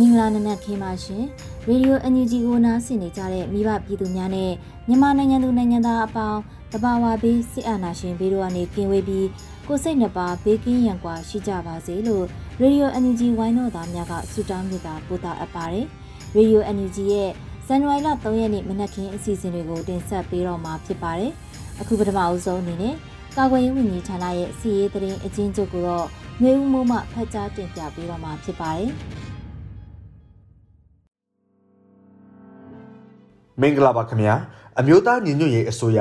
မင်္ဂလာနံနက်ခင်းပါရှင်ရေဒီယို NUG ကိုနားဆင်နေကြတဲ့မိဘပြည်သူများနဲ့မြန်မာနိုင်ငံသူနိုင်ငံသားအပေါင်းတဘာဝဘေးစစ်အာဏာရှင်ဘေးတို့ကနေကင်းဝေးပြီးကိုစိတ်နှပါဘေးကင်းရန်ကွာရှိကြပါစေလို့ရေဒီယို NUG ဝိုင်းတော်သားများကဆုတောင်းမြတ်တာပို့တာအပ်ပါတယ်ရေဒီယို NUG ရဲ့ဇန်နဝါရီလ3ရက်နေ့မနက်ခင်းအစီအစဉ်တွေကိုတင်ဆက်ပေးတော့မှာဖြစ်ပါတယ်အခုပထမအဦးဆုံးအနေနဲ့ကာကွယ်ရေးဝန်ကြီးဌာနရဲ့စီရေးသတင်းအချင်းချုပ်ကိုတော့မျိုးဦးမိုးမှဖတ်ကြားတင်ပြပေးတော့မှာဖြစ်ပါတယ် မင်္ဂလာပါခင်ဗျာအမျိုးသားညီညွတ်ရေးအစိုးရ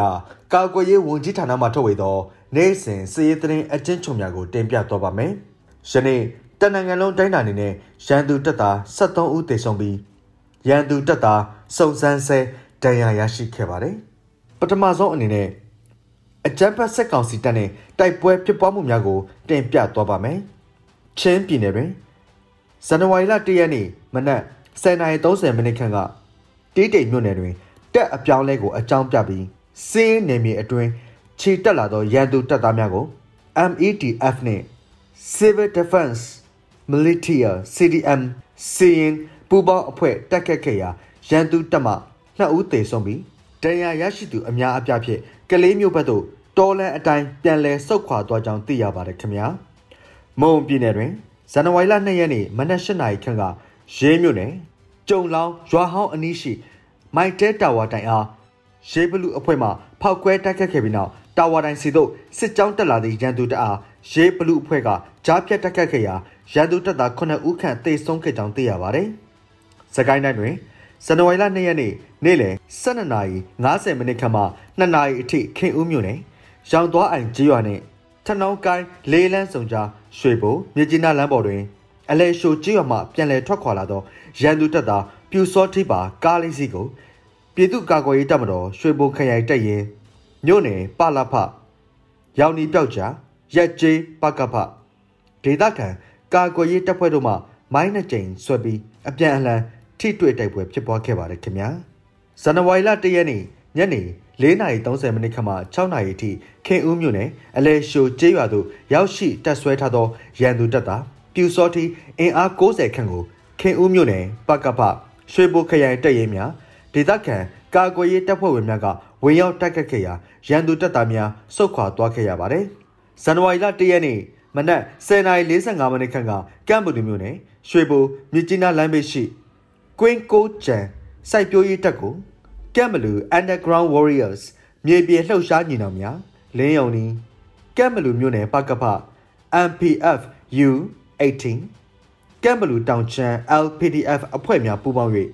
ကာကွယ်ရေးဝန်ကြီးဌာနမှထုတ်ဝေသောနိုင်စဉ်စည်ရေးသတင်းအကျဉ်းချုပ်များကိုတင်ပြတော့ပါမယ်။ယနေ့တနင်္ဂနွေလုံးတိုင်းတာနေနဲ့ရန်သူတပ်သား73ဦးသေဆုံးပြီးရန်သူတပ်သားစုံစမ်းဆဲဒဏ်ရာရရှိခဲ့ပါတယ်။ပထမဆုံးအနေနဲ့အကြမ်းဖက်စစ်ကောင်စီတပ်နဲ့တိုက်ပွဲဖြစ်ပွားမှုများကိုတင်ပြသွားပါမယ်။ချင်းပြည်နယ်တွင်ဇန်နဝါရီလ1ရက်နေ့မနက်10:30မိနစ်ခန့်က တေးတိမ်မြို့နယ်တွင်တက်အပြောင်းလဲကိုအကြောင်းပြပြီးစင်းနေမြေအတွင်းခြေတက်လာသောရန်သူတပ်သားများကို MEDF နှင့် Civil Defense Militia CDM စီရင်ပူပေါင်းအဖွဲ့တက်ခတ်ခဲ့ရာရန်သူတပ်မှနှစ်ဦးသေဆုံးပြီးဒဏ်ရာရရှိသူအများအပြားဖြင့်ကလေးမျိုးဘက်သို့တော်လန်အတိုင်းပြန်လည်ဆုတ်ခွာသွားကြောင်းသိရပါတယ်ခင်ဗျာမုံပြည်နယ်တွင်ဇန်နဝါရီလ2ရက်နေ့မနက်၈နာရီခန့်ကရေးမြို့နယ် ကျုံလောင်းရွာဟောင်းအနီးရှိမိုက်တဲတာဝါတိုင်အားရေဘလူအဖွဲ့မှဖောက်ခွဲတိုက်ခတ်ခဲ့ပြီးနောက်တာဝါတိုင်စီတို့စစ်ကြောင်းတက်လာသည့်ရန်သူတအားရေဘလူအဖွဲ့ကကြားဖြတ်တိုက်ခတ်ခဲ့ရာရန်သူတပ်သား9ဦးခန့်သေဆုံးခဲ့ကြောင်းသိရပါတယ်။စကိုင်းတိုင်းတွင်ဇန်နဝါရီလ2ရက်နေ့နေ့လယ်12:50မိနစ်ခန့်မှ2နာရီအထိခင်ဦးမြို့နယ်ရောင်သွားအိုင်ကြီးရွာနှင့်ထနောင်းကိုင်းလေးလန်းစုံကြားရွှေဘိုမြကြီးနားလမ်းပေါ်တွင် အလဲရှိုကြီးရွာမှပြန်လည်ထွက်ခွာလာသောရန်သူတပ်သားပြူစောထိပါကားလေးစီးကိုပြည်သူ့ကာကွယ်ရေးတပ်မတော်ရွှေဘုံခရိုင်တပ်ရင်းမြို့နယ်ပလဖရောင်နီပြောက်ကြားရက်ကျေးပကဖဒေသခံကာကွယ်ရေးတပ်ဖွဲ့တို့မှမိုင်းနှစ်ကြိမ်ဆွဲပြီးအပြန်အလှန်ထိတွေ့တိုက်ပွဲဖြစ်ပွားခဲ့ပါတယ်ခင်ဗျာဇန်နဝါရီလ1ရက်နေ့ညနေ4:30မိနစ်ခန့်မှ6:00နာရီအထိခင်ဦးမြို့နယ်အလဲရှိုကျေးရွာသို့ရောက်ရှိတပ်ဆွဲထားသောရန်သူတပ်သား ပြူစောတီအင်အား90ခန့်ကိုခင်ဦးမြို့နယ်ပကဖရွှေဘိုခရိုင်တပ်ရင်းများဒေသခံကာကွယ်ရေးတပ်ဖွဲ့ဝင်များကဝင်ရောက်တိုက်ခတ်ခဲ့ရာရန်သူတပ်သားများစုခွာသွားခဲ့ရပါတယ်။ဇန်နဝါရီလ1ရက်နေ့မနက်10:45မိနစ်ခန့်ကကမ်ဘူလူမြို့နယ်ရွှေဘိုမြစ်ကြီးနားလမ်းဘေးရှိကွင်းကိုကျန်စိုက်ပျိုးရေးတပ်ကိုကမ်ဘလူ Underground Warriors မြေပြင်လှုပ်ရှားညီနောင်များလင်းယုံနီကမ်ဘလူမြို့နယ်ပကဖ MPF U18 ကမ်ဘလူတောင်ချမ်း LPDF အဖွဲ့များပူးပေါင်း၍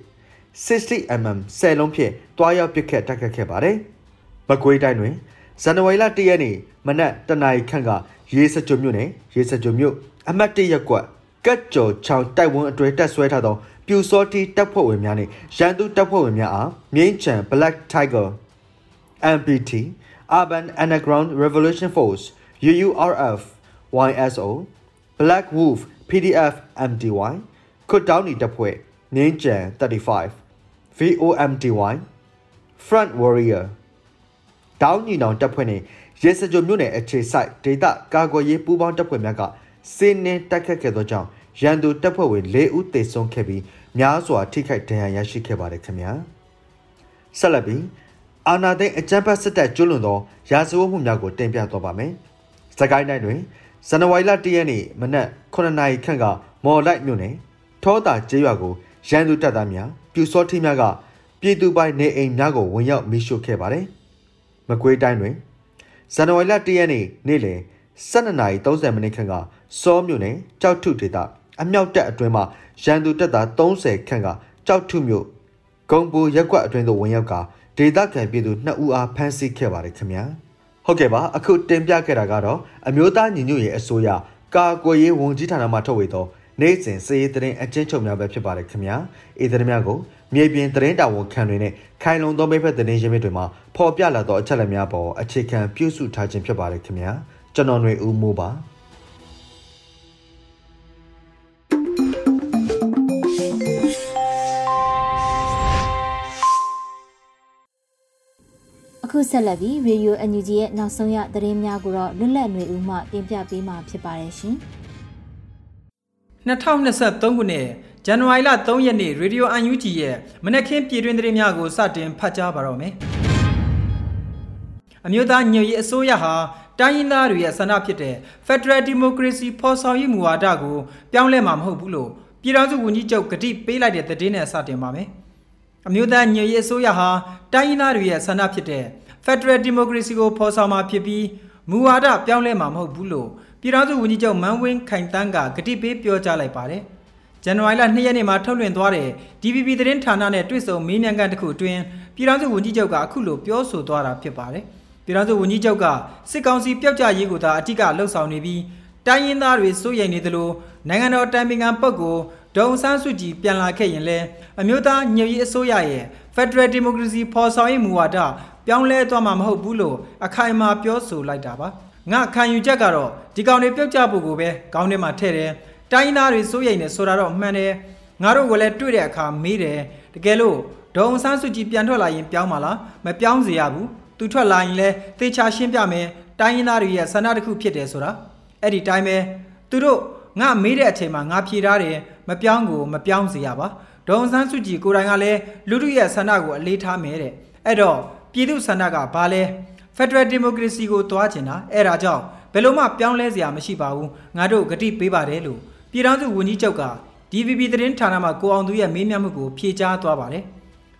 60mm ဆယ်လုံးဖြင့်တွားရောက်ပစ်ခတ်တိုက်ခတ်ခဲ့ပါတယ်။မကွေးတိုင်းတွင်ဇန်နဝါရီလ1ရက်နေ့မနက်တနာရီခန့်ကရေစကြိုမြို့နယ်ရေစကြိုမြို့အမှတ်1ရပ်ကွက်ကတ်ကျော်ချောင်းတိုက်ဝန်းအတွဲတက်ဆွဲထားသောပြူစောတီတပ်ဖွဲ့ဝင်များနှင့်ရန်သူတပ်ဖွဲ့ဝင်များအားမြင်းချံ Black Tiger MPT Urban Underground Revolution Force UURF YSO Black Wolf PDF MDY ခွတ်တောင်းနီတပ်ဖွဲ့နင်းကြံ35 VOMDY Front Warrior တောင်းညီနောင်တပ်ဖွဲ့နှင့်ရဲစကြိုမြို့နယ်အခြေစိုက်ဒေသကာကွယ်ရေးပူးပေါင်းတပ်ဖွဲ့များကစင်းနှင်းတိုက်ခတ်ခဲ့သောကြောင့်ရန်သူတပ်ဖွဲ့ဝင်၄ဦးသေဆုံးခဲ့ပြီးများစွာထိခိုက်ဒဏ်ရာရရှိခဲ့ပါတယ်ခင်ဗျာဆက်လက်ပြီးအာနာသိန်းအကြမ်းဖက်စစ်တပ်ကျွလွန်သောရာဇဝတ်မှုများကိုတင်ပြသွားပါမယ်စကိုင်းတိုင်းတွင် ဇန်နဝါရီလ၁ရက်နေ့မနက်9နာရီခန့်ကမော်လိုက်မြို့နယ်ထောတာကျေးရွာကိုရန်သူတပ်သားများပြူစောထီးများကပြည်သူပိုင်နေအိမ်များကိုဝင်ရောက်မိရှုခဲ့ပါတယ်။မကွေးတိုင်းတွင်ဇန်နဝါရီလ၁ရက်နေ့နေ့လယ်12:30မိနစ်ခန့်ကစောမြို့နယ်ကြောက်ထုဒေသအမြောက်တပ်အတွင်းမှာရန်သူတပ်သား30ခန့်ကကြောက်ထုမြို့ဂုံပူရက်ကွက်အတွင်းသို့ဝင်ရောက်ကဒေသခံပြည်သူ2ဦးအားဖမ်းဆီးခဲ့ပါတယ်ခင်ဗျာ ဟုတ်ကဲ့ပါအခုတင်ပြခဲ့တာကတော့အမျိုးသားညီညွတ်ရေးအစိုးရကာကွယ်ရေးဝန်ကြီးဌာနမှထုတ်ဝေသောနေ့စဉ်စည်ရေးသတင်းအကျဉ်းချုပ်များပဲဖြစ်ပါတယ်ခင်ဗျာဤသတင်းများကိုမြေပြင်သတင်းတာဝန်ခံတွေနဲ့ခိုင်လုံသောမိဖက်သတင်းရင်းမြစ်တွေမှာဖော်ပြလာသောအချက်အလက်များပေါ်အခြေခံပြုစုထားခြင်းဖြစ်ပါတယ်ခင်ဗျာကျွန်တော်ຫນွေဦးမိုးပါ အခုဆက်လက်ပြီး Radio NUG ရဲ့နောက်ဆုံးရသတင်းများကိုတော့လွတ်လပ်နေဦးမှတင်ပြပေးမှာဖြစ်ပါတယ်ရှင်။2023ခုနှစ်ဇန်နဝါရီလ3ရက်နေ့ Radio UNG ရဲ့မနက်ခင်းပြည်တွင်သတင်းများကိုစတင်ဖတ်ကြားပါတော့မယ်။အမျိုးသားညွတ်ရေးအစိုးရဟာတိုင်းရင်းသားတွေရဲ့ဆန္ဒဖြစ်တဲ့ Federal Democracy ဖော်ဆောင်ရေးမူဝါဒကိုပြောင်းလဲမှာမဟုတ်ဘူးလို့ပြည်ထောင်စုဝန်ကြီးချုပ်ကတိပေးလိုက်တဲ့သတင်းနဲ့စတင်ပါမယ်။အမျိုးသားညွတ်ရေးအစိုးရဟာတိုင်းရင်းသားတွေရဲ့ဆန္ဒဖြစ်တဲ့ Federal Democracy ကိုဖော်ဆောင်မှာဖြစ်ပြီးမူဝါဒပြောင်းလဲမှာမဟုတ်ဘူးလို့ပြည်ထောင်စုဝန်ကြီးချုပ်မန်းဝင်းခိုင်တန်းကကတိပေးပြောကြားလိုက်ပါတယ်။ဇန်နဝါရီလ2ရက်နေ့မှာထုတ်လွှင့်သွားတဲ့ DPP သတင်းဌာနနဲ့တွေ့ဆုံမေးမြန်းခန်းတစ်ခုအတွင်းပြည်ထောင်စုဝန်ကြီးချုပ်ကအခုလိုပြောဆိုသွားတာဖြစ်ပါတယ်။ပြည်ထောင်စုဝန်ကြီးချုပ်ကစစ်ကောင်စီပျောက်ကြားရေးကိုသာအတိကလှုပ်ဆောင်နေပြီးတိုင်းရင်းသားတွေစိုးရိမ်နေသလိုနိုင်ငံတော်တိုင်ပင်ခံပုဂ္ဂိုလ်ဒေါန်ဆန်းစုကြည်ပြန်လာခဲ့ရင်လည်းအမျိုးသားညွတ်ရေးအစိုးရရဲ့ Federal Democracy ဖော်ဆောင်ရေးမူဝါဒ ပြောင်းလဲသွားမှာမဟုတ်ဘူးလို့အခိုင်အမာပြောဆိုလိုက်တာပါငါခံယူချက်ကတော့ဒီကောင်တွေပြုတ်ကြဖို့ကိုပဲခေါင်းထဲမှာထည့်တယ်တိုင်းသားတွေစိုးရိမ်နေဆိုတာတော့မှန်တယ်ငါတို့ကလည်းတွေ့တဲ့အခါမေးတယ်တကယ်လို့ဒေါန်ဆန်းစုကြည်ပြန်ထွက်လာရင်ပြောင်းပါလားမပြောင်းစေရဘူးသူထွက်လာရင်လည်းသေချာရှင်းပြမယ်တိုင်းရင်းသားတွေရဲ့ဆန္ဒတစ်ခုဖြစ်တယ်ဆိုတာအဲ့ဒီတိုင်းပဲသူတို့ငါမေးတဲ့အချိန်မှာငါဖြေထားတယ်မပြောင်းကိုမပြောင်းစေရပါဒေါန်ဆန်းစုကြည်ကိုယ်တိုင်ကလည်းလူတို့ရဲ့ဆန္ဒကိုအလေးထားမယ်တဲ့အဲ့တော့ ပြည်သူဆန္ဒကဘာလဲ Federal Democracy ကိုတွားချင်တာအဲ့ဒါကြောင့်ဘယ်လိုမှပြောင်းလဲစရာမရှိပါဘူးငါတို့ဂတိပေးပါတယ်လို့ပြည်ထောင်စုဝန်ကြီးချုပ်က DVB သတင်းဌာနမှာကိုအောင်သူရဲ့မေးမြန်းမှုကိုဖြေကြားသွားပါတယ်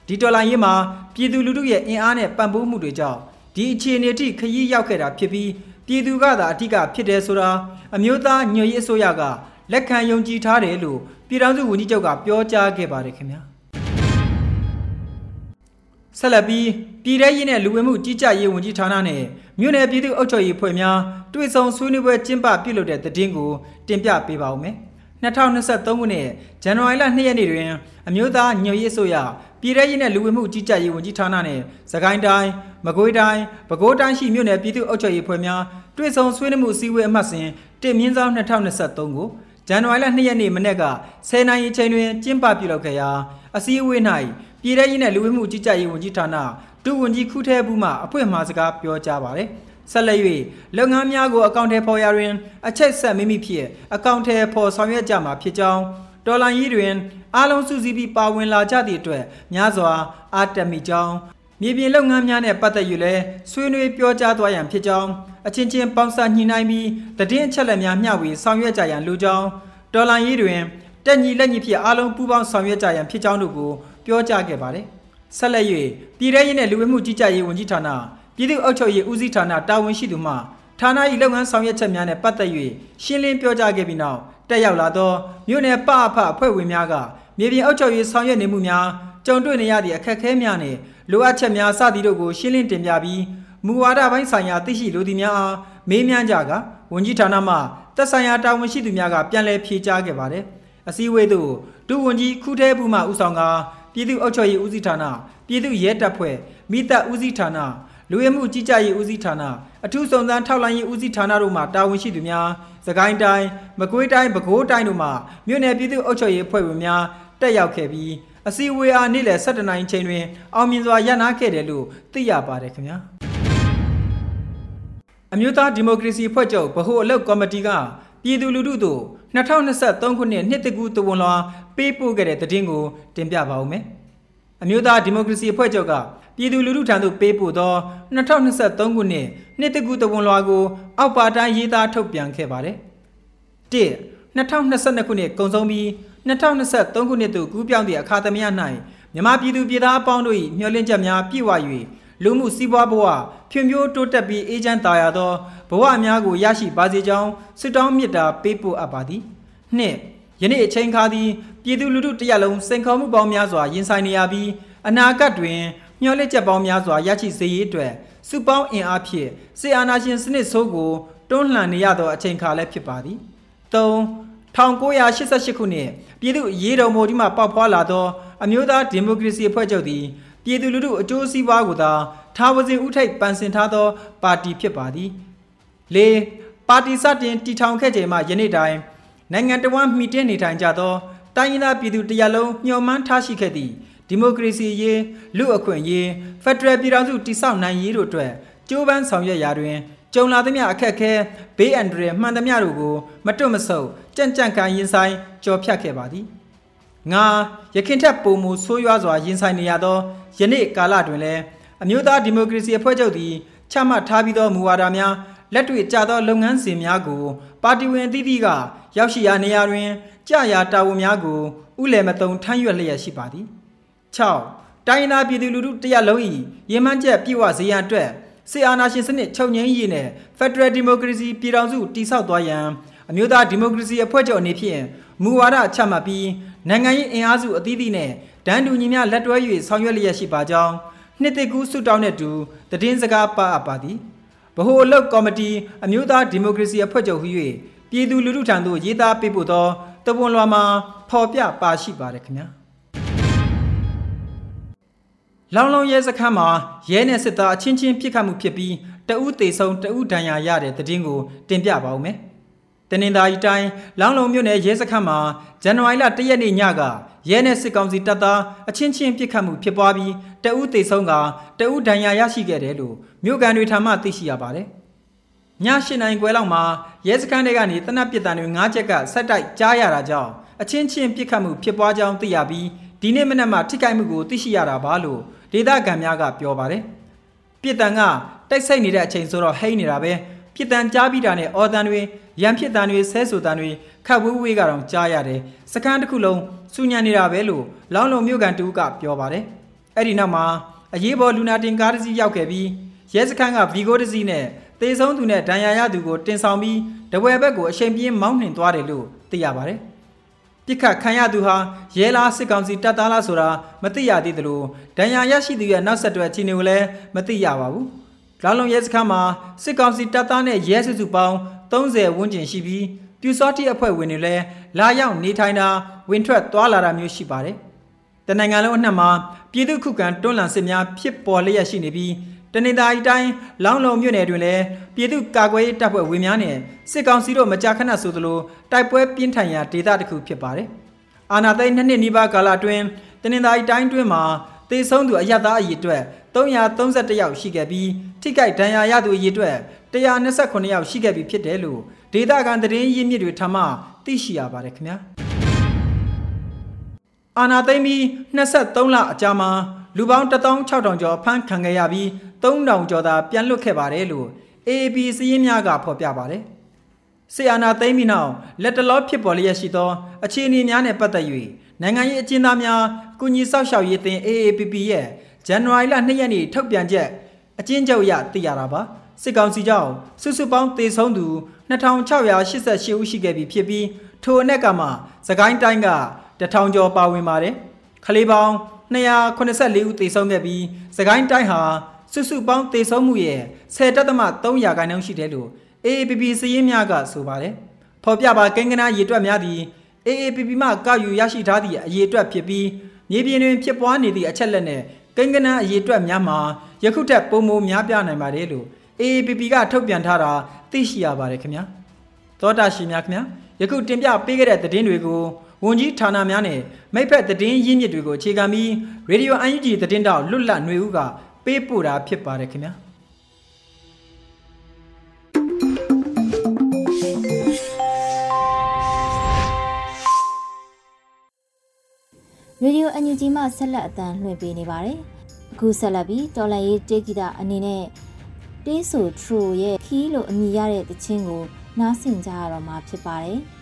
ဒီတော်လိုင်းရေးမှာပြည်သူလူထုရဲ့အင်အားနဲ့ပံ့ပိုးမှုတွေကြောင့်ဒီအခြေအနေထိခရီးရောက်ခဲ့တာဖြစ်ပြီးပြည်သူကသာအထက်ကဖြစ်တယ်ဆိုတာအမျိုးသားညွှန်ရေးအစိုးရကလက်ခံယုံကြည်ထားတယ်လို့ပြည်ထောင်စုဝန်ကြီးချုပ်ကပြောကြားခဲ့ပါတယ်ခင်ဗျာ ဆက်လက်ပြီးပြည်ထရေးနဲ့လူဝင်မှုကြီးကြပ်ရေးဝန်ကြီးဌာနနဲ့မြို့နယ်ပြည်သူ့အုပ်ချုပ်ရေးဖွဲ့များတွေ့ဆုံဆွေးနွေးပွဲကျင်းပပြုလုပ်တဲ့သတင်းကိုတင်ပြပေးပါဦးမယ်။2023ခုနှစ်ဇန်နဝါရီလ2ရက်နေ့တွင်အမျိုးသားညွှန်ရေးဆိုရပြည်ထရေးနဲ့လူဝင်မှုကြီးကြပ်ရေးဝန်ကြီးဌာနနဲ့စကိုင်းတိုင်းမကွေးတိုင်းပဲခူးတိုင်းရှိမြို့နယ်ပြည်သူ့အုပ်ချုပ်ရေးဖွဲ့များတွေ့ဆုံဆွေးနွေးမှုအစည်းအဝေးအမှတ်စဉ်တင်မြင့်ဆောင်2023ကိုဇန်နဝါရီလ2ရက်နေ့မနေ့က10နိုင်အချိန်တွင်ကျင်းပပြုလုပ်ခဲ့ရာအစည်းအဝေး၌ ပြည်ထရေးနဲ့လူဝင်မှုကြီးကြပ်ရေးဝန်ကြီးဌာနဒုဝန်ကြီးခုထဲဘူးမှအဖွင့်မှာစကားပြောကြားပါတယ်ဆက်လက်၍လုပ်ငန်းများကိုအကောင့်ထဲပေါ်ရတွင် အချက်ဆက်မိမိဖြစ်အကောင့်ထဲပေါ်ဆောင်ရွက်ကြမှာဖြစ်ကြောင်းတော်လိုင်းကြီးတွင်အားလုံးစုစည်းပြီးပါဝင်လာကြသည့်အတွက်များစွာအားတက်မိကြောင်းမြေပြင်လုပ်ငန်းများနဲ့ပတ်သက်၍လည်းဆွေးနွေးပြောကြားသွားရန်ဖြစ်ကြောင်းအချင်းချင်းပေါင်းစပ်ညှိနှိုင်းပြီးတည်င်းအချက်လက်များမျှဝေဆောင်ရွက်ကြရန်လိုကြောင်းတော်လိုင်းကြီးတွင်တက်ညီလက်ညီဖြစ်အားလုံးပူးပေါင်းဆောင်ရွက်ကြရန်ဖြစ်ကြောင်းတို့ကို ပြောကြားခဲ့ပါတယ်။ဆက်လက်၍ပြည်ထရေးနဲ့လူဝင်မှုကြီးကြပ်ရေးဝန်ကြီးဌာနပြည်သူ့အုပ်ချုပ်ရေးဦးစီးဌာနတာဝန်ရှိသူမှဌာန၏လုပ်ငန်းဆောင်ရွက်ချက်များနဲ့ပတ်သက်၍ရှင်းလင်းပြောကြားခဲ့ပြီးနောက်တက်ရောက်လာသောမြို့နယ်ပအဖအဖွဲ့ဝင်များကမြေပြင်အုပ်ချုပ်ရေးဆောင်ရွက်နေမှုများကြုံတွေ့နေရသည့်အခက်အခဲများနဲ့လိုအပ်ချက်များစသည်တို့ကိုရှင်းလင်းတင်ပြပြီးမူဝါဒပိုင်းဆိုင်ရာသိရှိလိုသည့်များအားမေးမြန်းကြကဝန်ကြီးဌာနမှသက်ဆိုင်ရာတာဝန်ရှိသူများကပြန်လည်ဖြေကြားခဲ့ပါတယ်။အစည်းအဝေးသို့ဒုဝန်ကြီးခုထဲဘူးမှဦးဆောင်က ပြည်သူ့အုပ်ချုပ်ရေးဦးစီးဌာနပြည်သူ့ရဲတပ်ဖွဲ့မိသက်ဦးစီးဌာနလူရမှုကြီးကြပ်ရေးဦးစီးဌာနအထူးစုံစမ်းထောက်လှမ်းရေးဦးစီးဌာနတို့မှတာဝန်ရှိသူများစကိုင်းတိုင်းမကွေးတိုင်းပဲခူးတိုင်းတို့မှမြို့နယ်ပြည်သူ့အုပ်ချုပ်ရေးအဖွဲ့ဝင်များတက်ရောက်ခဲ့ပြီးအစည်းအဝေးအားနေ့လယ်7:00နာရီချိန်တွင် အောင်မြင်စွာရပ်နားခဲ့တယ်လို့သိရပါတယ်ခင်ဗျာအမျိုးသားဒီမိုကရေစီဖွဲ့ချုပ်ဗဟိုအလုပ်ကော်မတီကပြည်သူလူထုတို့ 2023ခုနှစ်နှစ်တကူတဝန်လွာပေးပို့ခဲ့တဲ့သတင်းကိုတင်ပြပါဦးမယ်။အမျိုးသားဒီမိုကရေစီအဖွဲ့ချုပ်ကပြည်သူလူထုထံသို့ပေးပို့သော2023ခုနှစ်နှစ်တကူတဝန်လွှာကိုအောက်ပါတိုင်းရေးသားထုတ်ပြန်ခဲ့ပါတယ်။1 2022ခုနှစ်ကုန်ဆုံးပြီး2023ခုနှစ်သို့ကူးပြောင်းသည့်အခါသမယ၌မြန်မာပြည်သူပြည်သားအပေါင်းတို့၏မျှော်လင့်ချက်များပြည့်ဝ၍ လူမှုစီးပွားဘဝဖြွံ့ဖြိုးတိုးတက်ပြီးအေးချမ်းသာယာသောဘဝအများကိုရရှိပါစေကြောင်းဆုတောင်းမေတ္တာပေးပို့အပ်ပါသည်။နှစ်ယနေ့အချိန်ခါသည်ပြည်သူလူထုတရက်လုံးစိန်ခေါ်မှုပေါင်းများစွာရင်ဆိုင်နေရပြီးအနာဂတ်တွင်မျှော်လင့်ချက်ပေါင်းများစွာရရှိစေရေးအတွက်စုပေါင်းအင်အားဖြင့်စေအာနာရှင်စနစ်ဆိုးကိုတွန်းလှန်နေရသောအချိန်ခါလည်းဖြစ်ပါသည်၃1988ခုနှစ်ပြည်သူ့ရေးတော်မိုးကြီးမှပေါက်ဖွာလာသောအမျိုးသားဒီမိုကရေစီအဖွဲ့ချုပ်သည် ပြည်သူလူထုအကျိုးစီးပွားကိုသာထားဝစဉ်ဥထိပ်ပန်ဆင်ထားသော ပါတီဖြစ်ပါသည်၄ပါတီစတင်တည်ထောင်ခဲ့ချိန်မှယနေ့တိုင်နိုင်ငံတော်ဝန်မှီတင်းနေထိုင်ကြသောတိုင်းရင်းသားပြည်သူတရလုံးမျှော်မှန်းထားရှိခဲ့သည့်ဒီမိုကရေစီရေးလူအခွင့်ရေးဖက်ဒရယ်ပြည်ထောင်စုတည်ဆောက်နိုင်ရေးတို့အတွက်ကြိုးပမ်းဆောင်ရွက်ရာတွင်ကြုံလာသမျှအခက်ခဲဘေးအန္တရာယ်မှန်သမျှတို့ကိုမတွတ်မဆုပ်ကြံ့ကြံ့ခံရင်ဆိုင်ကြော်ဖြတ်ခဲ့ပါသည်ငါရခင်ထက်ပုံမူဆိုးရွားစွာရင်ဆိုင်နေရသော ယနေ့ကာလတွင်လည်းအမျိုးသားဒီမိုကရေစီအဖွဲ့ချုပ်သည်ချမှတ်ထားပြီးသောမူဝါဒများလက်တွေ့ကျသောလုပ်ငန်းစဉ်များကို ပါတီဝင်အသီးသီးကရောက်ရှိရာနေရာတွင်ကြာရာတာဝန်များကိုဥလည်မတုံထမ်းရွက်လျက်ရှိပါသည်6တိုင်းနာပြည်သူလူထုတရက်လုံး၏ရင်မှန်းချက်ပြည့်ဝစေရန်အတွက်ဆီအာနာရှင်စနစ်ချုပ်ငင်းရေးနဲ့ Federal Democracy ပြည်ထောင်စုတည်ဆောက်သွားရန်အမျိုးသားဒီမိုကရေစီအဖွဲ့ချုပ်အနေဖြင့်မူဝါဒချမှတ်ပြီးနိုင်ငံရေးအင်အားစုအသီးသီးနဲ့ ဒန်းတူညီမျှလက်တွဲ၍ဆောင်ရွက်လျက်ရှိပါကြောင်းနှစ်သိကူးဆုတောင်းတဲ့တူတည်င်းစကားပါအပ်ပါသည်ဗဟိုအလုပ်ကော်မတီအမျိုးသားဒီမိုကရေစီအဖွဲ့ချုပ်ဟူ၍ပြည်သူလူထုထံသို့ရေးသားပေးပို့သောတပွန်လွှာမှာဖော်ပြပါရှိပါတယ်ခင်ဗျာလောင်လုံးရဲစခန်းမှာရဲနဲ့စစ်သားအချင်းချင်းပြစ်ခတ်မှုဖြစ်ပြီးတအူးသေးဆုံးတအူးဒဏ်ရာရတဲ့တည်င်းကိုတင်ပြပါဦးမယ်တနင်္သာရီတိုင်းလောင်လုံမြို့နယ်ရဲစခန်းမှာဇန်နဝါရီလ၁ရက်နေ့ညက ရဲနဲ့စစ်ကောင်စီတပ်သားအချင်းချင်းပြစ်ခတ်မှုဖြစ်ပွားပြီးတအူးသေဆုံးကတအူးဒဏ်ရာရရှိခဲ့တယ်လို့မြို့ကန်တွေထံမှသိရှိရပါတယ်။ည၈နိုင်ခွဲလောက်မှာရဲစခန်းတွေကနေတနက်ပစ်တံတွေ၅ချက်ကဆက်တိုက်ကြားရတာကြောင့်အချင်းချင်းပြစ်ခတ်မှုဖြစ်ပွားကြောင်းသိရပြီးဒီနေ့မနက်မှထိခိုက်မှုကိုသိရှိရတာပါလို့ဒေသခံများကပြောပါတယ်။ပြည်တန်ကတိုက်ဆိုင်နေတဲ့အချိန်ဆိုတော့ဟိန်းနေတာပဲ ပြည်တန်ကြားပြီးတာနဲ့အော်တန်တွေရန်ဖြစ်တန်တွေဆဲဆိုတန်တွေခတ်ဝေးဝေးကတော့ကြားရတယ်။စကန်းတစ်ခုလုံးစူညံနေတာပဲလို့လောင်းလုံမြို့ကန်တူကပြောပါတယ်။အဲ့ဒီနောက်မှာအရေးပေါ်လူနာတင်ကားတစ်စီးရောက်ခဲ့ပြီးရဲစခန်းကဗီဂိုတစ်စီးနဲ့တေဆုံးသူနဲ့ဒဏ်ရာရသူကိုတင်ဆောင်ပြီးတဝဲဘက်ကိုအချိန်ပြင်းမောင်းနှင်သွားတယ်လို့သိရပါတယ်။ပြစ်ခတ်ခံရသူဟာရဲလားစစ်ကောင်စီတပ်သားလားဆိုတာမသိရသေးသလိုဒဏ်ရာရရှိသူရဲ့နောက်ဆက်တွဲအခြေအနေကိုလည်းမသိရပါဘူး။ လောင်လုံရဲစခန်းမှာစစ်ကောင်စီတပ်သားနဲ့ရဲစုစုပေါင်း30ဝန်းကျင်ရှိပြီးပြူစောတိအဖွဲ့ဝင်တွေလည်းလာရောက်နေထိုင်တာဝင်ထွက်သွားလာတာမျိုးရှိပါတယ်။တနင်္ဂနွေလုံးအနှံ့မှာပြည်သူခုခံတွန်းလှန်စစ်များဖြစ်ပေါ်လျက်ရှိနေပြီးတနင်္သာရီတိုင်းလောင်းလုံမြို့နယ်တွင်လည်းပြည်သူ့ကာကွယ်ရေးတပ်ဖွဲ့ဝင်များနဲ့စစ်ကောင်စီတို့မကြာခဏဆိုသလိုတိုက်ပွဲပြင်းထန်ရာဒေသတစ်ခုဖြစ်ပါတယ်။အာနာသိန်းနှစ်နှစ်နီးပါးကာလအတွင်းတနင်္သာရီတိုင်းတွင်မှာတေဆုံးသူအရသားအရေအတွက် 331ယောက်ရှိခဲ့ပြီးထိခိုက်ဒဏ်ရာရသူအရေအတွက်129ယောက်ရှိခဲ့ပြီဖြစ်တယ်လို့ဒေသခံသတင်းရင်းမြစ်တွေထမှသိရှိရပါတယ်ခင်ဗျာ။အာနာသိန်းပြီး23လအကြာမှာလူပေါင်း16000ကျော်ဖမ်းခံခဲ့ရပြီး3000ကျော်သာပြန်လွတ်ခဲ့ပါတယ်လို့ AAP စည်းရင်းများကဖော်ပြပါတယ်။ဆီအာနာသိမ်းပြီးနောက်လက်တလောဖြစ်ပေါ်လျက်ရှိသောအခြေအနေများနဲ့ပတ်သက်၍နိုင်ငံရေးအကျဉ်းသားများကုညီဆောက်ရှောက်ရေးအသင်း AAPP ရဲ့ ဇန်နဝါရီလ2ရက်နေ့ထုတ်ပြန်ချက်အကျဉ်းချုပ်အရသိရတာပါစစ်ကောင်စီကြောင့်စုစုပေါင်းတေဆုံးသူ2688ဦးရှိခဲ့ပြီဖြစ်ပြီးထိုအနက်ကမှစကိုင်းတိုင်းက1000ကျော်ပါဝင်ပါတယ်ခလေးပေါင်း284ဦးသေဆုံးခဲ့ပြီးစကိုင်းတိုင်းဟာစုစုပေါင်းသေဆုံးမှုရဲ့10တက်သမ300ရာခိုင်နှုန်းရှိတယ်လို့ AAPP စည်ရင်းများကဆိုပါတယ်။ဖော်ပြပါကိန်းဂဏရေတွက်များသည် AAPP မှကောက်ယူရရှိထားသည့်အရေတွက်ဖြစ်ပြီးမြေပြင်တွင်ဖြစ်ပွားနေသည့်အချက်လက်နဲ့ ကိန်းဂဏအရေတွက်များမှာယခုထက်ပိုမိုများပြားနိုင်ပါတယ်လို့ AAPP ကထုတ်ပြန်ထားတာသိရှိရပါတယ်ခင်ဗျာ။သောတာရှင်များခင်ဗျာယခုတင်ပြပေးခဲ့တဲ့သတင်းတွေကိုဝန်ကြီးဌာနများနဲ့မိဖက်သတင်းရင်းမြစ်တွေကိုအခြေခံပြီးရေဒီယို UNG သတင်းတောက်လွတ်လပ်ຫນွေဦးကပေးပို့တာဖြစ်ပါတယ်ခင်ဗျာ ရေဒီယိုအန်ယူဂျီမှဆက်လက်အသံလွှင့်ပေးနေပါတယ်။အခုအခုဆက်လက်ပြီးတော်လန်ရေးတေးဂီတာအနေနဲ့တေးဆိုထရိုရဲ့ခီးလို့အမည်ရတဲ့တခြင်းကိုနားဆင်ကြရတော့မှာဖြစ်ပါတယ်။။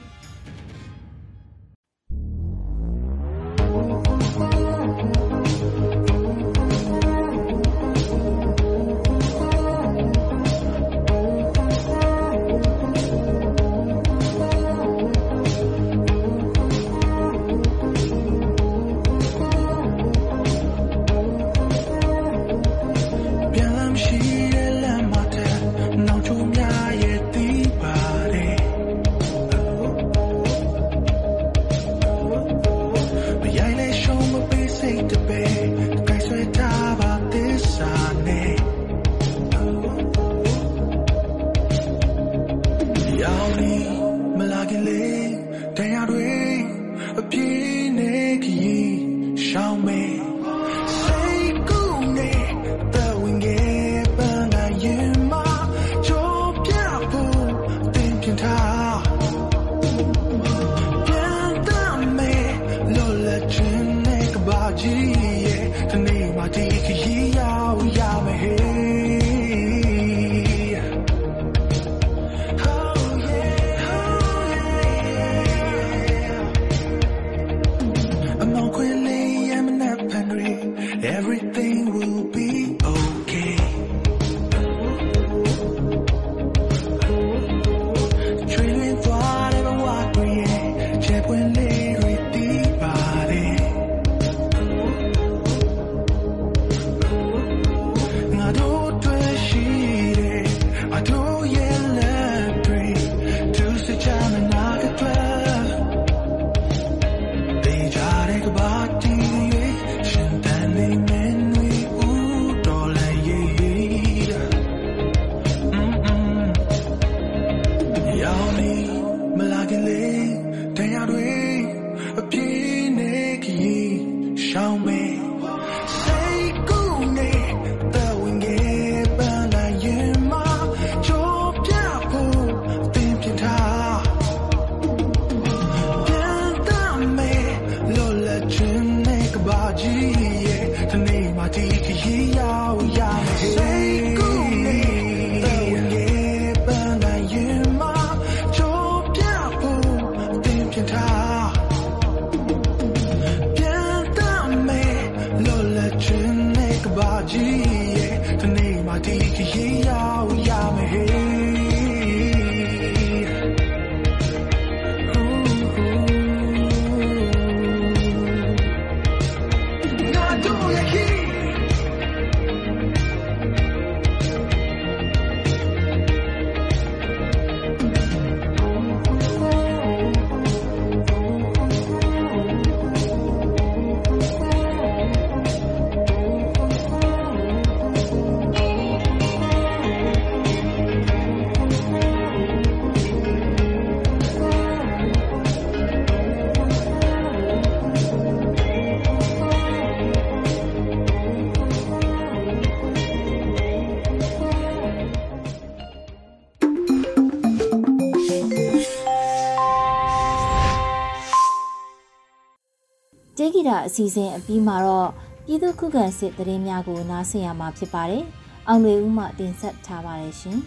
အစီအစဉ်အပြီးမှာတော့ပြည်သူ့ခုခံစစ်တရင်များကိုနားဆင်ရမှာဖြစ်ပါတယ်။အောင်တွေဦးမှတင်ဆက်ထားပါတယ်ရှင်။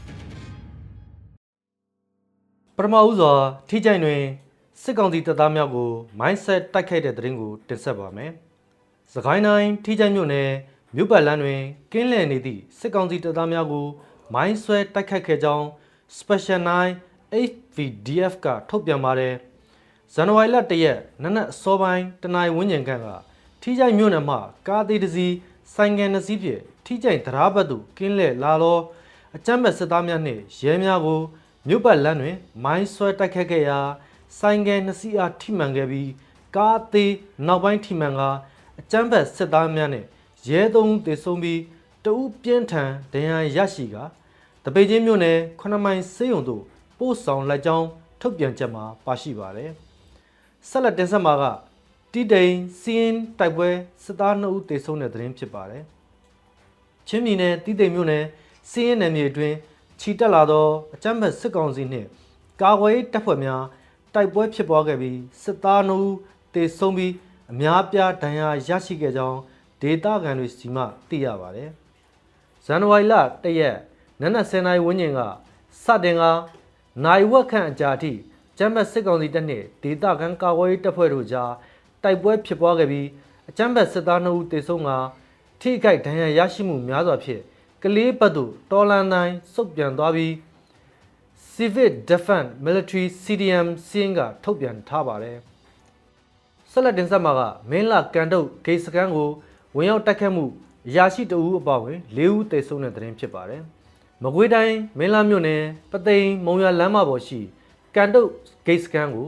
ပထမဦးစွာထိကြိုင်တွင်စစ်ကောင်စီတပ်သားများကို mindset တိုက်ခိုက်တဲ့တရင်ကိုတင်ဆက်ပါမယ်။စကိုင်းတိုင်းထိကြိုင်မြို့နယ်မြို့ပတ်လန်းတွင်ကင်းလည်နေသည့်စစ်ကောင်စီတပ်သားများကို မိုင်းဆွဲတိုက်ခိုက်ခဲ့ကြောင်း Special 9 HVDF ကထုတ်ပြန်ပါတယ်။ ဇန်နဝါရီလ၁ရက်နနက်အစောပိုင်းတနင်္လာဝန်းကျင်ခန့်ကထီးကြိုင်မြို့နယ်မှာကားသေးတစ်စီးဆိုင်ငယ်နှစ်စီးဖြင့်ထီးကြိုင်တရားဘတ်သို့ကင်းလှည့်လာသောအကြမ်းဖက်စစ်သားများနှင့်ရဲများကိုမြို့ပတ်လမ်းတွင်မိုင်းဆွဲတိုက်ခတ်ခဲ့ရာဆိုင်ငယ်နှစ်စီးအားထိမှန်ခဲ့ပြီးကားသေးနောက်ပိုင်းထိမှန်ကအကြမ်းဖက်စစ်သားများနှင့်ရဲသုံးဦးသေဆုံးပြီးတဦးပြင်းထန်ဒဏ်ရာရရှိကတပေချင်းမြို့နယ်9မိုင်စေးရုံသို့ပို့ဆောင်လိုက်ကြောင်းထုတ်ပြန်ချက်မှာပါရှိပါတယ်။ ဆက်လက်တင်ဆက်မှာကတီတိန်စီရင်တိုက်ပွဲစစ်သား2ဦးတေဆုံးတဲ့သတင်းဖြစ်ပါတယ်။ချင်းပြည်နယ်တီတိန်မြို့နယ်စီရင်နယ်မြေအတွင်းခြိတက်လာသောအကြမ်းဖက်စစ်ကောင်စီနှင့်ကာကွယ်တပ်ဖွဲ့များတိုက်ပွဲဖြစ်ပွားခဲ့ပြီးစစ်သား2ဦးတေဆုံးပြီးအများပြားဒဏ်ရာရရှိခဲ့ကြောင်းဒေတာခံတွေစီမှသိရပါတယ်။ဇန်နဝါရီလ၁ရက်နနက်10:00နာရီဝန်းကျင်ကစတင်ကနိုင်ဝက်ခန့်အကြာအထိ ကျမ်းပတ်စစ်ကောင်စီတပ်နှင့်ဒေတာခံကာကွယ်ရေးတပ်ဖွဲ့တို့ကြားတိုက်ပွဲဖြစ်ပွားခဲ့ပြီးအကျမ်းပတ်စစ်သား2ဦးသေဆုံးကထိခိုက်ဒဏ်ရာရရှိမှုများစွာဖြင့်ကလေးဘက်သို့တော်လန်တိုင်းစုပ်ပြန်သွားပြီး Civic Defense Military CDM စီးရင်ကထုတ်ပြန်ထားပါတယ်။ဆက်လက်တင်ဆက်မှာကမင်းလာကန်တုတ်ဂိတ်စကန်ကိုဝင်ရောက်တိုက်ခတ်မှုအရာရှိတအူးအပါဝင်၄ဦးသေဆုံးတဲ့သတင်းဖြစ်ပါတယ်။မကွေးတိုင်းမင်းလာမြို့နယ်ပသိမ်မုံရလမ်းမပေါ်ရှိ ကန်တုတ်ဂိတ်စကန်ကို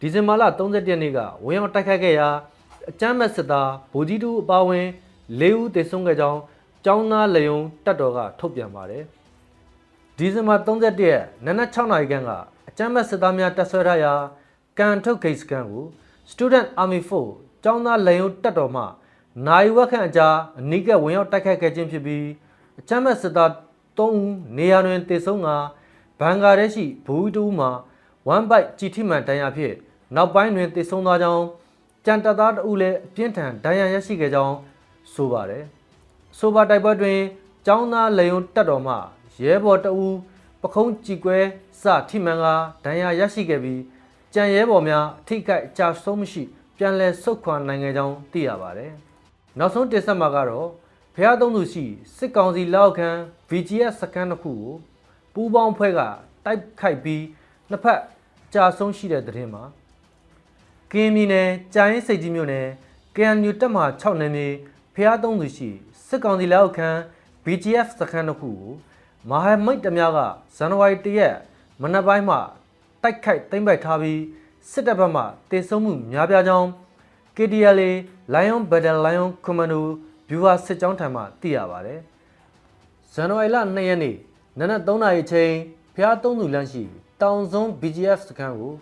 ဒီဇင်ဘာလ31ရက်နေ့ကဝင်ရောက်တိုက်ခတ်ခဲ့ရာအကြမ်းမဲ့စစ်သားဗိုလ်ကြီးတူအပါဝင်၄ဦးသေဆုံးခဲ့ကြောင်းကျောင်းသားလေယုံတပ်တော်ကထုတ်ပြန်ပါတယ်။ဒီဇင်ဘာ31ရက်နနက်6နာရီခန့်ကအကြမ်းမဲ့စစ်သားများတပ်ဆွဲထားရာကန်ထုတ်ဂိတ်စကန်ကို Student Army Force ကျောင်းသားလေယုံတပ်တော်မှနိုင်ဝက်ခန့်အကြာအနိကဝင်ရောက်တိုက်ခိုက်ခဲ့ခြင်းဖြစ်ပြီးအကြမ်းမဲ့စစ်သား3ဦးနေရာတွင်တေဆုံးကဘန်ဂါဒေ့ရှိဘူဝီတူမှ 1 byte ကြည်ထိမှန်တန်ရာဖြင့်နောက်ပိုင်းတွင်တေဆုံးသွားကြောင်းကြံတပ်သားတဦးလည်းအပြင်းထန်ဒဏ်ရာရရှိခဲ့ကြောင်းဆိုပါတယ်။ဆိုပါတိုက်ပွဲတွင်ကျောင်းသားလေယုံတပ်တော်မှရဲဘော်တအူးပခုံးကြည်ကွဲစထိမှန်ကဒဏ်ရာရရှိခဲ့ပြီးကြံရဲဘော်များအထိခိုက်အကြဆုံးမရှိပြန်လည်ဆုတ်ခွာနိုင်ခဲ့ကြောင်းသိရပါတယ်။နောက်ဆုံးတင်ဆက်မှာကတော့ဖျားသုံးသူရှိစစ်ကောင်စီလက်အောက်ခံ VGS စကန်တစ်ခုကိုပူးပေါင်းဖွဲ့ကတိုက်ခိုက်ပြီး နှစ်ဖက်ကြာဆုံးရှိတဲ့တဲ့တင်မှာကင်းမြနယ်ကြာရင်စိတ်ကြီးမြို့နယ် KNU တပ်မှ6နယ်မြေဖျားသုံးသူရှိစစ်ကောင်စီလက်အောက်ခံ BGF စခန်းတစ်ခုကိုမဟာမိတ်တများကဇန်နဝါရီ၁ရက်မနက်ပိုင်းမှာတိုက်ခိုက်သိမ်းပိုက်ထားပြီးစစ်တပ်ဘက်မှတေဆုံးမှုများပြားကြောင်း KDLA Lion Battle Lion Commando ဗျူဟာစစ်ကြောင်းထံမှသိရပါတယ်။ဇန်နဝါရီလ2ရက်နေ့နနက်3နာရီချိန်ဖျားသုံးသူလမ်းရှိ တောင်စုံ BGF စခန်းကို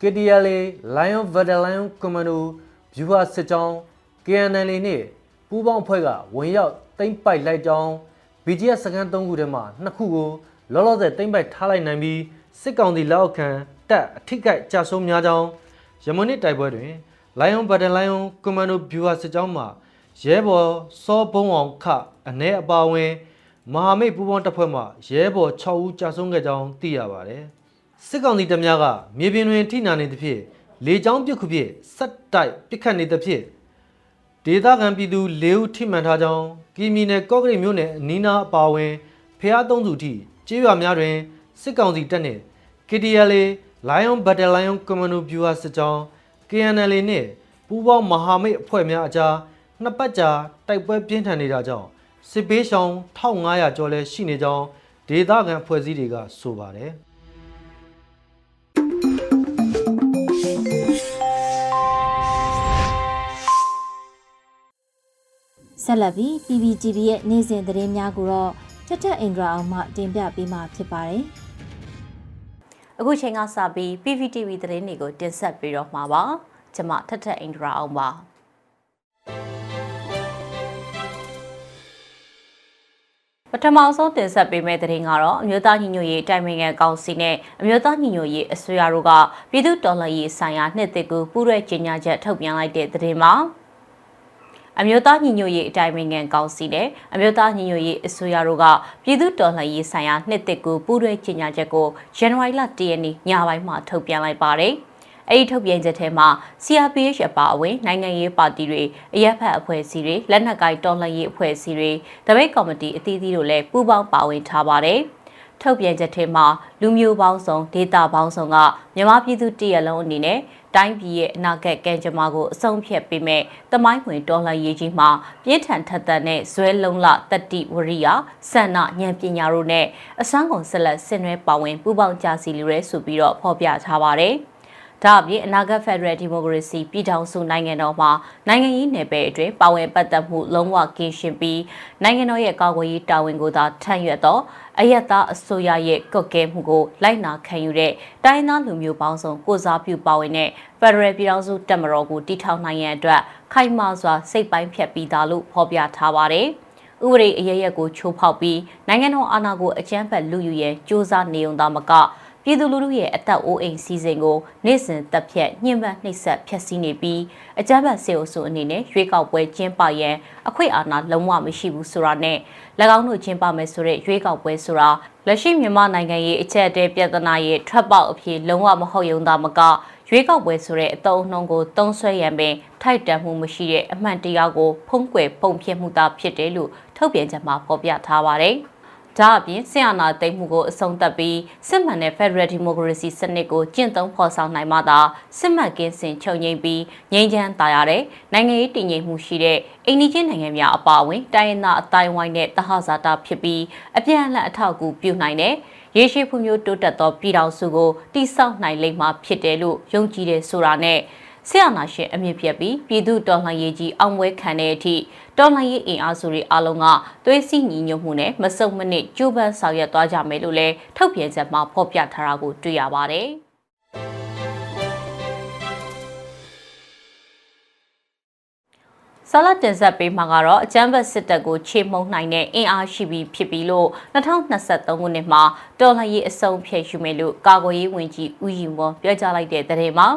KDLA Lion Battle Lion Commando ဗျူဟာစစ်ကြောင်း KNL နှင့်ပူးပေါင်းဖွဲ့ကဝင်ရောက်သိမ်းပိုက်လိုက်ကြောင်း BGS စကန်၃ခုထဲမှာနှစ်ခုကိုလောလောဆယ်သိမ့်ပိုက်ထားလိုက်နိုင်ပြီးစစ်ကောင်စီလက်အောက်ခံတပ်အထိကိကြဆုံးများကြောင်းရမနစ်တိုက်ပွဲတွင် Lion Battle Lion Commando Viewer စစ်ကြောင်းမှရဲဘော်စောဘုံအောင်ခအ ਨੇ အပါဝင်မဟာမိတ်ပူးပေါင်းတပ်ဖွဲ့မှရဲဘော်6ဦးကြာဆုံးခဲ့ကြောင်းသိရပါတယ် စစ်ကောင်စီတပ်များကမြေပြင်တွင်ထိနာနေသဖြင့်လေကြောင်းပစ်ခုဖြင့်စက်တိုက်ပစ်ခတ်နေသဖြင့်ဒေသခံပြည်သူ၄ဦးထိမှန်ထားကြောင်းကီမီနယ်ကော့ကရိတ်မြို့နယ်အနီးနားအပါအဝင်ဖျားသုံးစုထိကျေးရွာများတွင်စစ်ကောင်စီတပ်နှင့် KTLA Lion Battle Lion Commando Viewer စစ်ကြောင်း KNLA နှင့်ပူးပေါင်းမဟာမိတ်အဖွဲ့များအကြားနှစ်ပတ်ကြာတိုက်ပွဲပြင်းထန်နေတာကြောင့်စစ်ဘေးရှောင်1500ကျော်လဲရှိနေကြောင်းဒေသခံဖွဲ့စည်းတွေကဆိုပါတယ် ဆက်လက်ပြီး PPTV ရဲ့နေ့စဉ်သတင်းများကိုတော့ထက်ထက်အင်ဒရာအောင်မှတင်ပြပေးမှာဖြစ်ပါတယ်။အခုချိန်ကစပြီး PPTV သတင်းတွေကိုတင်ဆက်ပေးတော့မှာပါ။ကျွန်မထက်ထက်အင်ဒရာအောင်ပါ။ပထမဆုံးတင်ဆက်ပေးမယ့်သတင်းကတော့အမျိုးသားညီညွတ်ရေးတိုင်ပင်ခံကောင်စီနဲ့အမျိုးသားညီညွတ်ရေးအစိုးရတို့ကပြည်သူ့တော်လှန်ရေးဆိုင်ရာနှစ်သစ်ကူပူးရဲကြေညာချက်ထုတ်ပြန်လိုက်တဲ့သတင်းပါ။ အမျိုးသားညီညွတ်ရေးအတိုင်းအမြံကောင်စီနဲ့အမျိုးသားညီညွတ်ရေးအစိုးရတို့ကပြည်သူ့တော်လှန်ရေးဆိုင်ရာနှစ်သစ်ကူပူးတွဲကြေညာချက်ကိုဇန်နဝါရီလ၁ရက်နေ့ညပိုင်းမှာထုတ်ပြန်လိုက်ပါတယ်။အဲဒီထုတ်ပြန်ချက်ထဲမှာ CRPH အပါအဝင်နိုင်ငံရေးပါတီတွေအရက်ဖက်အဖွဲ့အစည်းတွေလက်နက်ကိုင်တော်လှန်ရေးအဖွဲ့အစည်းတွေတပိတ်ကော်မတီအသီးသီးတို့လည်းပူးပေါင်းပါဝင်ထားပါတယ်။ ထုတ်ပြန်ချက်ထဲမှာလူမျိုးပေါင်းစုံဒေတာပေါင်းစုံကမြန်မာပြည်သူတရလုံးအနေနဲ့တိုင်းပြည်ရဲ့အနာဂတ်ကံကြမ္မာကိုအဆုံးဖြတ်ပေးမဲ့တမိုင်းဝင်တော်လှန်ရေးကြီးမှာပြင်းထန်ထက်သန်တဲ့ဇွဲလုံးလတတိဝရိယစန္ဒဉာဏ်ပညာတို့နဲ့အစွမ်းကုန်ဆက်လက်ဆင်နွှဲပါဝင်ပူးပေါင်းကြစီလူရဲဆိုပြီးတော့ဖော်ပြထားပါတယ်။ ဒါအပြင်အနာဂတ်ဖက်ဒရယ်ဒီမိုကရေစီပြည်ထောင်စုနိုင်ငံတော်မှာနိုင်ငံရေးနယ်ပယ်အတွင်းပါဝင်ပတ်သက်မှုလုံးဝကင်းရှင်းပြီးနိုင်ငံတော်ရဲ့ကာကွယ်ရေးတာဝန်ကိုသာထမ်းရွက်သောအယက်သားအစိုးရရဲ့ကွက်ကဲမှုကိုလိုက်နာခံယူတဲ့တိုင်းသားလူမျိုးပေါင်းစုံကိုစားပြုပါဝင်တဲ့ဖက်ဒရယ်ပြည်ထောင်စုတပ်မတော်ကိုတည်ထောင်နိုင်ရန်အတွက်ခိုင်မာစွာစိတ်ပိုင်းဖြတ်ပြီးသားလို့ဖော်ပြထားပါတယ်။ဥပဒေအရရက်ကိုချိုးဖောက်ပြီးနိုင်ငံတော်အာဏာကိုအကြမ်းဖက်လူယူရဲစ조사နေုံသာမက ပြည်သူလူထုရဲ့အသက်အိုးအိမ်စီစဉ်ကိုနေ့စဉ်တပ်ဖြတ်ညှဉ်းပန်းနှိပ်စက်ဖျက်ဆီးနေပြီးအကြမ်းဖက်စေအုပ်စုအနေနဲ့ရွေးကောက်ပွဲကျင်းပရန်အခွင့်အာဏာလုံးဝမရှိဘူးဆိုတာနဲ့၎င်းတို့ကျင်းပမယ်ဆိုတဲ့ရွေးကောက်ပွဲဆိုတာလက်ရှိမြန်မာနိုင်ငံရဲ့အချက်အတဲပြဿနာရဲ့ထွက်ပေါက်အဖြစ်လုံးဝမဟုတ်ရုံသာမကရွေးကောက်ပွဲဆိုတဲ့အတုံးအနှုံးကိုတုံးဆွဲရန်ပင်ထိုက်တန်မှုမရှိတဲ့အမှန်တရားကိုဖုံးကွယ်ပုံဖြစ်မှုသာဖြစ်တယ်လို့ထုတ်ပြန်ချက်မှာဖော်ပြထားပါတယ်။ ဒါအပြင်ဆီယနာသိမ်းမှုကိုအဆုံးသတ်ပြီးစစ်မှန်တဲ့ Federal Democracy စနစ်ကိုကျင့်သုံးဖော်ဆောင်နိုင်မှသာစစ်မှန်ကင်းစင်ချုပ်ငြိမ်းပြီးငြိမ်းချမ်းသာရတဲ့နိုင်ငံရေးတည်ငြိမ်မှုရှိတဲ့အိန္ဒိချင်းနိုင်ငံများအပါအဝင်တိုင်းရင်းသားအတိုင်းဝိုင်းတဲ့တဟဇာတာဖြစ်ပြီးအပြန်အလှန်အထောက်အကူပြုနိုင်တဲ့ရေရှည်ဖွံ့ဖြိုးတိုးတက်သောပြည်ထောင်စုကိုတည်ဆောက်နိုင်လိမ့်မှာဖြစ်တယ်လို့ယုံကြည်တယ်ဆိုတာနဲ့ဆရာနာရှင်အမြင့်ပြတ်ပြီးပြည်သူတော်လှန်ရေးကြီးအောင်ပွဲခံတဲ့အထိ တော်လှန်ရေးအင်အားစုတွေအားလုံးကသွေးစည်းညီညွတ်မှုနဲ့မစုံမနစ်ကြိုးပမ်းဆောင်ရွက်သွားကြမယ်လို့လည်းထုတ်ပြန်ချက်မှာဖော်ပြထားတာကိုတွေ့ရပါတယ်။ဆလတ်တင်ဆက်ပေးမှာကတော့အကြမ်းဖက်စစ်တပ်ကိုခြေမှုန်းနိုင်တဲ့အင်အားရှိပြီးဖြစ်ပြီးလို့2023ခုနှစ်မှာတော်လှန်ရေးအစုံဖြည့်ယူမယ်လို့ကာကွယ်ရေးဝန်ကြီးဦးယူမောပြောကြားလိုက်တဲ့တဲ့မှာ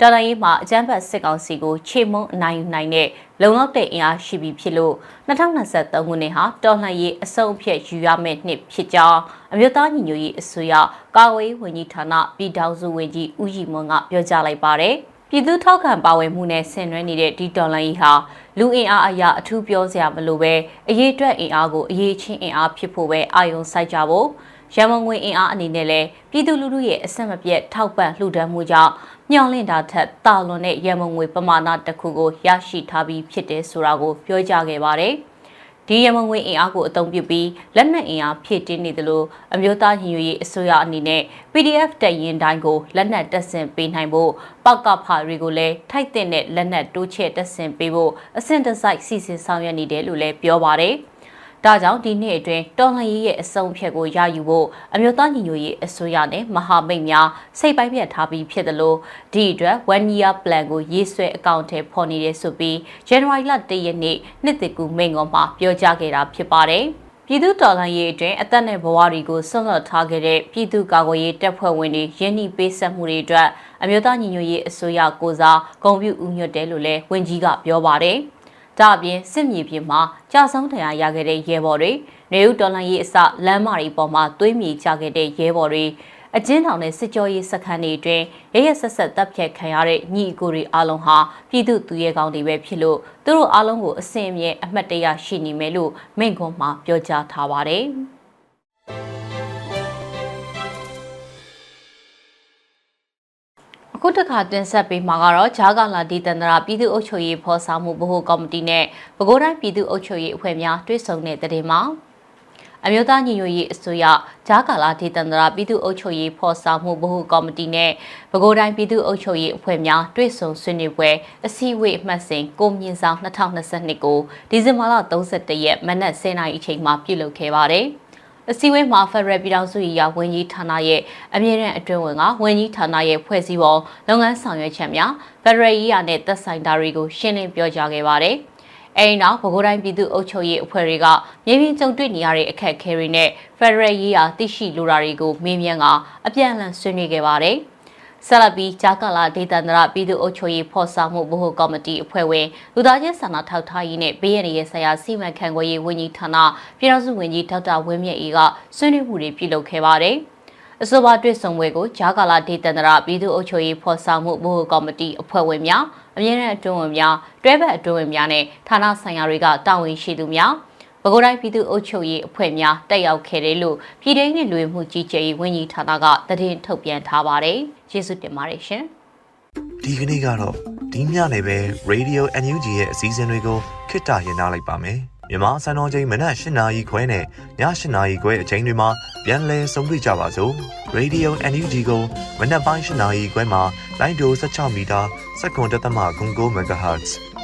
တော်လှန်ရေးမှာအကြမ်းဖက်စစ်ကောင်စီကိုခြေမုံအနိုင်ယူနိုင်တဲ့လုံလောက်တဲ့အင်အားရှိပြီဖြစ်လို့2023ခုနှစ်ဟာတော်လှန်ရေးအဆုံးအဖြတ်ယူရမယ့်နှစ်ဖြစ်ကြောင်းအမျိုးသားညီညွတ်ရေးအစိုးရကာကွယ်ရေးဝန်ကြီးဌာနပြည်ထောင်စုဝန်ကြီးဦးရီမွန်ကပြောကြားလိုက်ပါတယ်။ပြည်သူထောက်ခံပါဝင်မှုနဲ့ဆင်နွှဲနေတဲ့ဒီတော်လှန်ရေးဟာလူအင်အားအရာအထူးပြောစရာမလိုပဲအရေးအတွက်အင်အားကိုအရေးချင်းအင်အားဖြစ်ဖို့ပဲအာရုံစိုက်ကြဖို့ရန်ကုန်ငွေအင်အားအနေနဲ့လည်းပြည်သူလူထုရဲ့အဆက်မပြတ်ထောက်ပံ့လှူဒန်းမှုကြောင့် မျှော်လင့်တာထက်တာလွန်တဲ့ရန်ကုန်ငွေပမာဏတစ်ခုကိုရရှိထားပြီးဖြစ်တယ်ဆိုတာကိုပြောကြားခဲ့ပါတယ်။ဒီရမငွေအင်အားကိုအသုံးပြုပြီးလက်နက်အင်အားဖြည့်တင်းနေသလိုအမျိုးသားညီညွတ်ရေးအစိုးရအနေနဲ့ PDF တပ်ရင်းတိုင်းကိုလက်နက်တပ်ဆင်ပေးနိုင်ဖို့ပောက်ကဖာတွေကိုလည်းထိုက်တဲ့လက်နက်တိုးချဲ့တပ်ဆင်ပေးဖို့အဆင့်တစိုက်စီစဉ်ဆောင်ရွက်နေတယ်လို့လည်းပြောပါတယ်။ ဒါကြောင့်ဒီနှစ်အတွင်းတော်လှန်ရေးရဲ့အဆုံးဖြတ်ကိုရယူဖို့အမျိုးသားညီညွတ်ရေးအစိုးရနဲ့မဟာမိတ်များစိတ်ပိုင်းပြတ်ထားပြီးဖြစ်တယ်လို့ဒီအတွက် one year plan ကိုရေးဆွဲအကောင့်ထဲပေါ်နေတယ်ဆိုပြီး January လ1ရက်နေ့နှစ်တကူမိန့်ခွန်းမှာပြောကြားခဲ့တာဖြစ်ပါတယ်။ပြည်သူတော်လှန်ရေးအတွင်းအသက်နဲ့ဘဝတွေကိုဆွန့်လွတ်ထားခဲ့တဲ့ပြည်သူကာကွယ်ရေးတပ်ဖွဲ့ဝင်တွေရင်းနှီးပေးဆက်မှုတွေအတွက်အမျိုးသားညီညွတ်ရေးအစိုးရကိုစားဂုဏ်ပြုဥညွတ်တယ်လို့လည်းဝန်ကြီးကပြောပါတယ်။ ဒါအပြင်စစ်မြေပြင်မှာကြာဆုံးတရားရခဲ့တဲ့ရဲဘော်တွေနေဦးတော်လှန်ရေးအစလမ်းမတွေပေါ်မှာသွေးမြေကြခဲ့တဲ့ရဲဘော်တွေအကျဉ်းထောင်နဲ့စစ်ကြောရေးစခန်းတွေအတွင်းရရဆက်ဆက်တပ်ဖြတ်ခံရတဲ့ညီအကိုတွေအားလုံးဟာပြည်သူသူရဲကောင်းတွေပဲဖြစ်လို့သူတို့အားလုံးကိုအစင်အမြဲအမှတ်တရရှိနေမယ်လို့မိန့်ခွန်းမှာပြောကြားထားပါတယ်။ အခုတစ်ခါတင်ဆက်ပေးမှာကတော့ဂျာကာလာဒီတန္တရာပြည်သူ့အုပ်ချုပ်ရေးဖော်ဆောင်မှုဗဟိုကော်မတီနဲ့ပဲခူးတိုင်းပြည်သူ့အုပ်ချုပ်ရေးအဖွဲ့များတွဲဆုံတဲ့တဲ့မှာအမျိုးသားညီညွတ်ရေးအစိုးရဂျာကာလာဒေသန္တရာပြည်သူ့အုပ်ချုပ်ရေးဖော်ဆောင်မှုဗဟိုကော်မတီနဲ့ပဲခူးတိုင်းပြည်သူ့အုပ်ချုပ်ရေးအဖွဲ့များတွဲဆုံဆွေးနွေးပွဲအစည်းအဝေးအမှတ်စဉ်ကိုမြင့်ဆောင်2022ကိုဒီဇင်ဘာလ31ရက်မနက်10:00နာရီအချိန်မှာပြုလုပ်ခဲ့ပါတယ်။ အစည်းအဝေးမှာဖက်ဒရယ်ပြည်ထောင်စုရာဝန်ကြီးဌာနရဲ့အမြင့်ရန်အတွင်းဝင်ကဝန်ကြီးဌာနရဲ့ဖွဲ့စည်းပုံလုပ်ငန်းဆောင်ရွက်ချက်များဖက်ဒရယ်ရေးရာနဲ့သက်ဆိုင်တာတွေကိုရှင်းလင်းပြောကြားခဲ့ပါတယ်။အဲဒီနောက်ဗဟိုတိုင်းပြည်သူ့အုပ်ချုပ်ရေးအဖွဲ့တွေကမြေပြင်ကြုံတွေ့နေရတဲ့အခက်အခဲတွေနဲ့ဖက်ဒရယ်ရေးရာသိရှိလိုတာတွေကိုမေးမြန်းကအပြန်အလှန်ဆွေးနွေးခဲ့ပါတယ်။ ဆက်လက်ပြီးဂျာကာလာဒေသန္တရပြည်သူ့အုပ်ချုပ်ရေးဖော်ဆောင်မှုဗဟိုကော်မတီအဖွဲ့ဝင်လူသားချင်းစာနာထောက်ထားရေးနဲ့ဘေးရန်ရဲ့ဆရာစီမံခန့်ခွဲရေးဝန်ကြီးဌာနပြည်ထောင်စုဝန်ကြီးဒေါက်တာဝင်းမြတ်အေးကဆွေးနွေးမှုတွေပြုလုပ်ခဲ့ပါတယ်။အဆိုပါတွေ့ဆုံပွဲကိုဂျာကာလာဒေသန္တရပြည်သူ့အုပ်ချုပ်ရေးဖော်ဆောင်မှုဗဟိုကော်မတီအဖွဲ့ဝင်များအမြင့်တဲ့အတွင်းဝင်များတွဲဘက်အတွင်းဝင်များနဲ့ဌာနဆိုင်ရာတွေကတာဝန်ရှိသူများ ပဲခူးတိုင်းပြည်သူ့အုပ်ချုပ်ရေးအဖွဲ့များတက်ရောက်ခဲ့တယ်လို့ပြည်ထောင်စုလူမှုကြီးကြပ်ရေးဝန်ကြီးဌာနကသတင်းထုတ်ပြန်ထားပါတယ်။ကျေးဇူးတင်ပါတယ်ရှင်။ဒီကနေ့ကတော့ဒီညနေပဲ Radio NUG ရဲ့အစည်းအဝေးတွေကိုခਿੱတရနာလိုက်ပါမယ်။မြန်မာစံတော်ချိန်မနက်၈နာရီခွဲနဲ့ည၈နာရီခွဲအချိန်တွေမှာပြန်လည်ဆုံးဖြတ်ကြပါစို့။ Radio NUG ကိုမနက်ပိုင်း၈နာရီခွဲမှာလိုင်းဒို16မီတာစက္ကန့်တသမ9 MHz